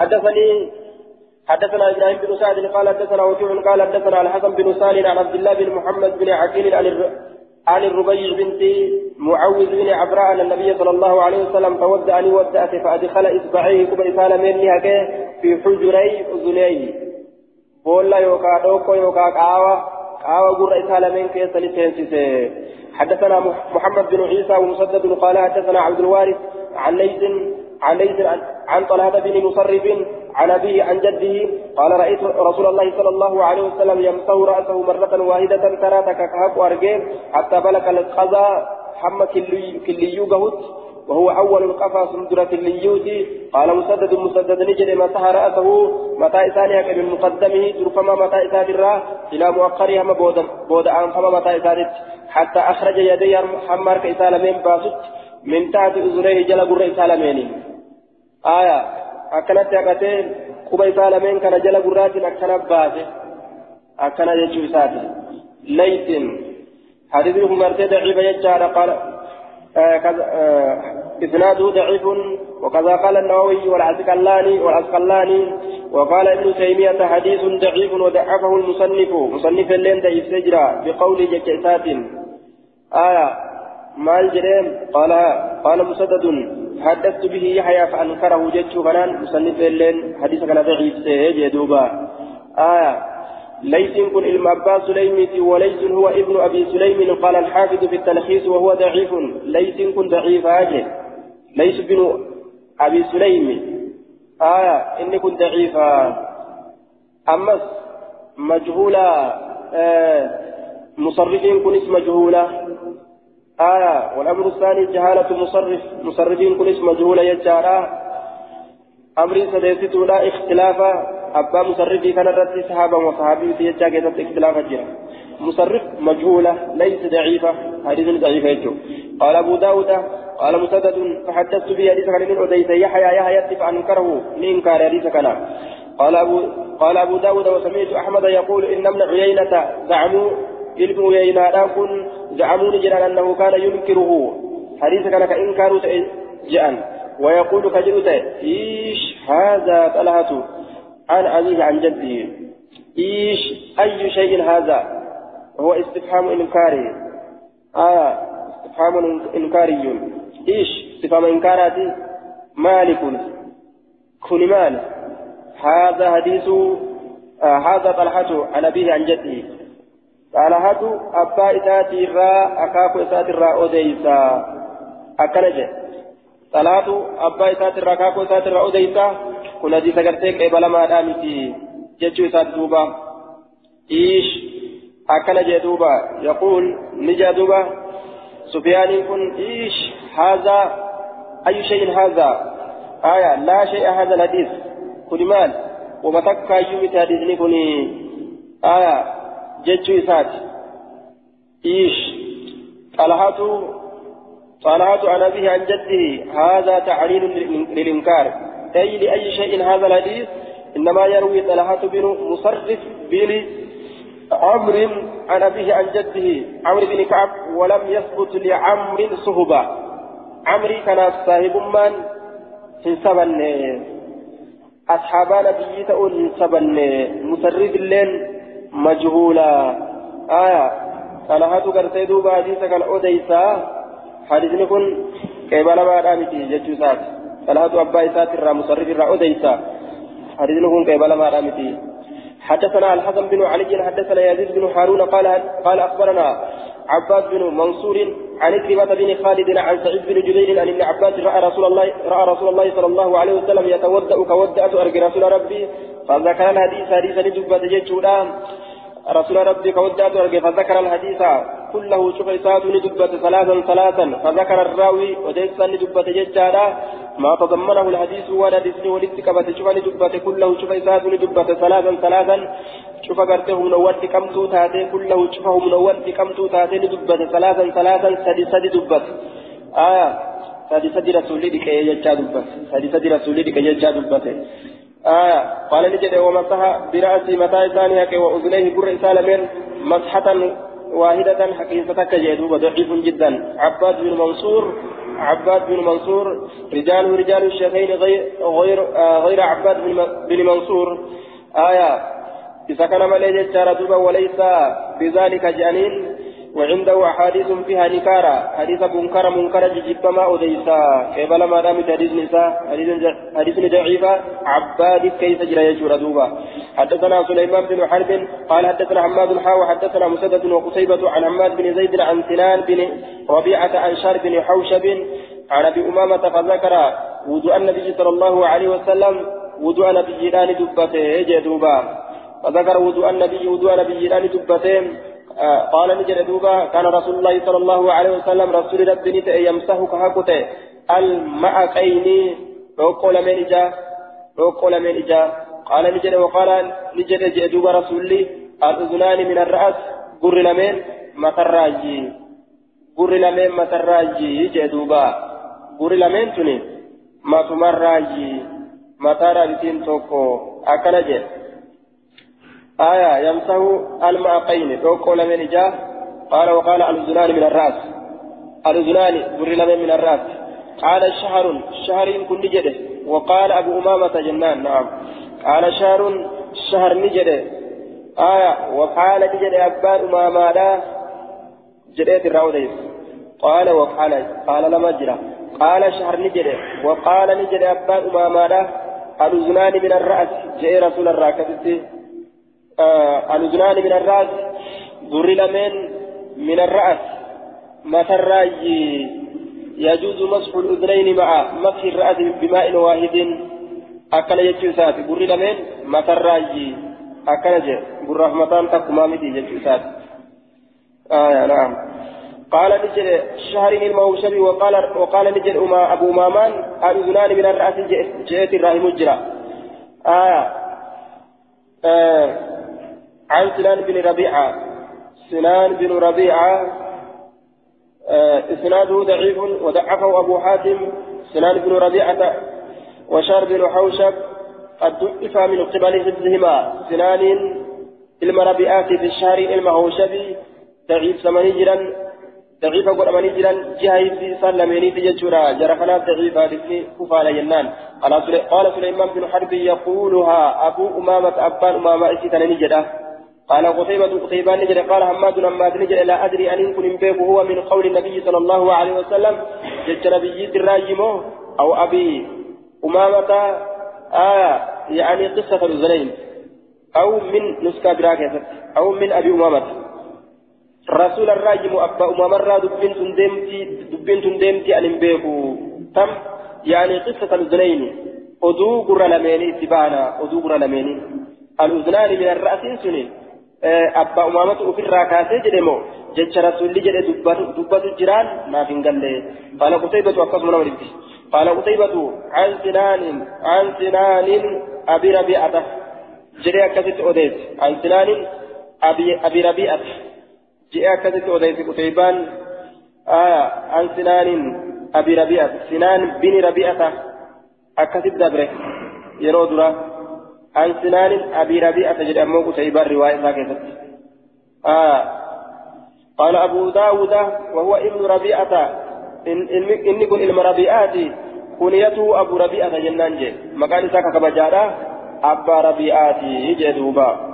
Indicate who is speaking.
Speaker 1: حدثني حدثنا إبراهيم بن سعد قال حدثنا وكيع قال حدثنا الحسن بن سالم عن عبد الله بن محمد بن عقيل عن الربيع بنت معوذ بن عبراء أن النبي صلى الله عليه وسلم تودعني ودأت فأدخل إصبعيه كبر إسال مني في حجري أذنيه بولا يوكا دوكو يوكا قاوة قاوة قرى إسال من كيس لتنسيسي حدثنا محمد بن عيسى ومسدد قال حدثنا عبد الوارث عن ليث عن ليث عن طلحة بن مصرف عن أبيه عن جده قال رأيت رسول الله صلى الله عليه وسلم يمسح رأسه مرة واحدة ترى تكاكاك وأرجين حتى بلغ القضاء حم كليو قهوت وهو أول القفا سندرة الليوت قال مسدد مسدد نجد مسح رأسه متى إسانها من مقدمه ترفما متى إسان إلى مؤخرها بود بود أنفما متى إسانت حتى أخرج يدي حمار كإسان من باسط من تحت أذنيه جل قر إسان آية haqatee quba isaa lameen kana jala gurraatiin akkana baase akkana jechuu isaati. Laysin حديثه مرتين ضعيف يجعل قال إسناده ضعيف وكذا قال النووي والعسقلاني والعسقلاني وقال ابن تيمية حديث ضعيف وضعفه المصنف مصنف اللين ضعيف سجرا بقول جكسات آية ما الجريم قال قال مسدد حدثت به يحيى فأنكره جدت فنان مصنف اللين حديث كان ضعيف سيجي دوبا. آية ليس كن علم أبا سليم وليس هو ابن أبي سليم قال الحافظ في التلخيص وهو ضعيف. ليس كن ضعيف أجل ليس ابن أبي سليم. آية إني كنت ضعيفا أمس مجهولا آه مصرفين كن اسم مجهولا. آية والأمر الثاني جهالة مصرف. مصرفين كل اسم مجهول يجارا. أمر سديستو لا اختلاف أبا مصرفي كان رد صحابا وصحابي في يجاكة اختلاف جرا. مصرف مجهولة ليس ضعيفة. حديث ضعيفة يجو. قال أبو داود قال مسدد فحدثت به حديث كان من أديس يحيى يحيى فأنكره لإنكار حديث كان قال أبو قال أبو داود وسمعت أحمد يقول إن ابن عيينة زعموا ilmi uyaynaadhaan kun زعموني جران أنه كان ينكره. حديث كان كإنكار جأن. ويقول كجلت إيش هذا طلحة؟ عن أبيه عن جده. إيش؟ أي شيء هذا؟ هو استفهام إنكاري. آه استفهام إنكاري. إيش؟ استفهام إنكاراتي؟ مالك. كن مال. هذا حديث آه هذا طلحة عن أبيه عن جده. طلحة أبا إساتي را أكاكو إساتي را أوديسا. أكنجة طلحة أبا إساتي را أكاكو إساتي را أوديسا. كنا دي سكرتك إبلا ما دامتي. جتشو إساتي دوبا. إيش؟ أكنجة دوبا. يقول نجا دوبا. سفيان كن إيش؟ هذا أي شيء هذا؟ آية لا شيء هذا الحديث. كل مال. ومتكا يومي تحديثني كني آية جتشو إسات إيش طلحة طلحة عن أبيه عن جده هذا تعليل للإنكار أي لأي شيء هذا الحديث إنما يروي طلحة بن مصرف بن عمرو عن أبيه عن جده عمرو بن كعب ولم يثبت لعمرو صهبة عمرو كان صاحب من في سبن أصحاب نبي تقول سبن مصرف الليل مجهولا. آية. طلحة قرتي دوبا حديثا كان أوديسا. حديثني كن قبل ما رامتي جتشوسات طلحة أبا إسات الرا مصرف الرا أوديسا. حديثني كن قبل ما رامتي حدثنا الحسن بن علي حدثنا يزيد بن هارون قال قال أخبرنا عباس بن منصور عن كلمة بن خالد عن سعيد بن جبير عن ابن عباس رأى رسول الله رأى رسول الله صلى الله عليه وسلم يتودأ كودأت أرجو رسول ربي فذكر الحديث حديثا لدبة جيتشودا رسول ربي كودات ورقي فذكر الحديث. كله شوف إساءة ندبة ثلاثا ثلاثا. فذكر الراوي وديسا ندبة ججارا ما تضمنه الحديث ولا دسني ولدك شوف ندبة كله شوف إساءة ندبة ثلاثا ثلاثا. شوف قرته من أول كم توتاتي كله شوفه من أول كم توتاتي ندبة ثلاثا ثلاثا. سدي سدي دبة آية سدي سدي رسولي دك يجا دبة سدي سدي رسولي دك يجا دبة آية. قال نجد ومسح برأسي متى ثانية وأذنيه بر سالمين مسحة واحدة حقيقة كجدوب ضعيف جدا. عباد بن منصور عباد بن منصور رجاله رجال الشيخين غير غير, آه غير عباد بن منصور. آية. إذا كان ملي جارة وليس بذلك جانين وعنده أحاديث فيها نكارة حديث منكر منكر ججبما أديسا. قبل ما دامت حديث نساء؟ حديث ضعيفة. عباد كيف جرى يجور دوبا. حدثنا سليمان بن حرب قال حدثنا حماد حا وحدثنا مسدد وقتيبة عن حماد بن زيد عن سنان بن ربيعة عن شار بن حوشب عن أبي أمامة فذكر وضوء النبي صلى الله عليه وسلم. وضوء نبي دان دبته جدوبا فذكر وضوء النبي وضوء نبي دان دبته. قال نجد دوبا كان رسول الله صلى الله عليه وسلم رسول ربي نتأ يمسح كهكته المعقين روكو لمن إجا روكو لمن إجا. قال نجد وقال جاء دوبا رسولي الأذنان من الرأس قر لمن متراجي. قر لمن متراجي. جاء دوبا. قر لمن تني ما تمراجي متراجي توكو. أكنجي آية يمسه المعقين. توقع لمن جاء؟ قال وقال الأذنان من الرأس. الأذنان بر من الرأس. قال شهر. شهر كن نجده وقال أبو أمامة جنان. نعم. قال شهر. شهر نجده آية. وقال نجده أبان أمامة. لا. جديت الروديس قال وقال. قال لما جرى. قال شهر نجده وقال نجده أبان أمامة. لا. الأذنان من الرأس. جاء رسول الراكبتي الأذنان من الرأس ذر لمن؟ من الرأس. الراجي يجوز مسح الأذنين مع مسح الرأس بماء واحد. أكل يجوسات ذر لمن؟ الراجي أكل جه. ذر رحمتان يجوسات آه نعم. قال نجد شهر الموشب وقال وقال نجد أما أبو مامان الأذنان من الرأس جئت الراهي مجرى آه. آه. عن سنان بن ربيعة. سنان بن ربيعة آه إسناده ضعيف وضعفه أبو حاتم. سنان بن ربيعة وشار بن حوشب قد ضعف من قبل حفظهما. سنان المربيعات في الشهر المهوشبي ضعيف ثماني جرا ضعيف قرآن جرا جهة في سلميني في جتورا جرخنا ضعيف هذه كفالة جنان قال سليمان بن حرب يقولها أبو أمامة أبان أمامة إسيتاني جدا. قال قتيبة قتيبة نجد قال حماد حماد نجد لا أدري أن يكون بيك هو من قول النبي صلى الله عليه وسلم. جد نبي الراجمه أو أبي أمامة آية يعني قصة الزنين. أو من نسكا أو من أبي أمامة. رسول الراجم أبا أمامة را دبين تندمتي دبين تندمتي أن بيكو تم؟ يعني قصة الزنين. أدو لميني تبانا أدو لميني. الأذنان من الرأس سنين. Abbaa umaamatu ofirraa kaasee jedhe moo jecha rasuulli jedhe dubbatu jiraan naaf hin galle qaala qutaybatu akkasuma nama dhibbi qaala qutaybatu an sinaanin an sinaanin abi rabi'ata jedhee akkasitti odeesse an sinaanin abi rabi'ata jedhee akkasitti odeesse qutaybaan an sinaanin abi rabi'ata sinaan bini rabi'ata akkasitti dabre yeroo duraa عن سنان أبي ربيعة جد أمو قتيبة الرواية ساكتة. آه. قال أبو داود وهو ابن ربيعة. إن إن كن علم ربيعات كنيته أبو ربيعة جنان جي. مكان ساكا كبجارة أبا ربيعات جدوبا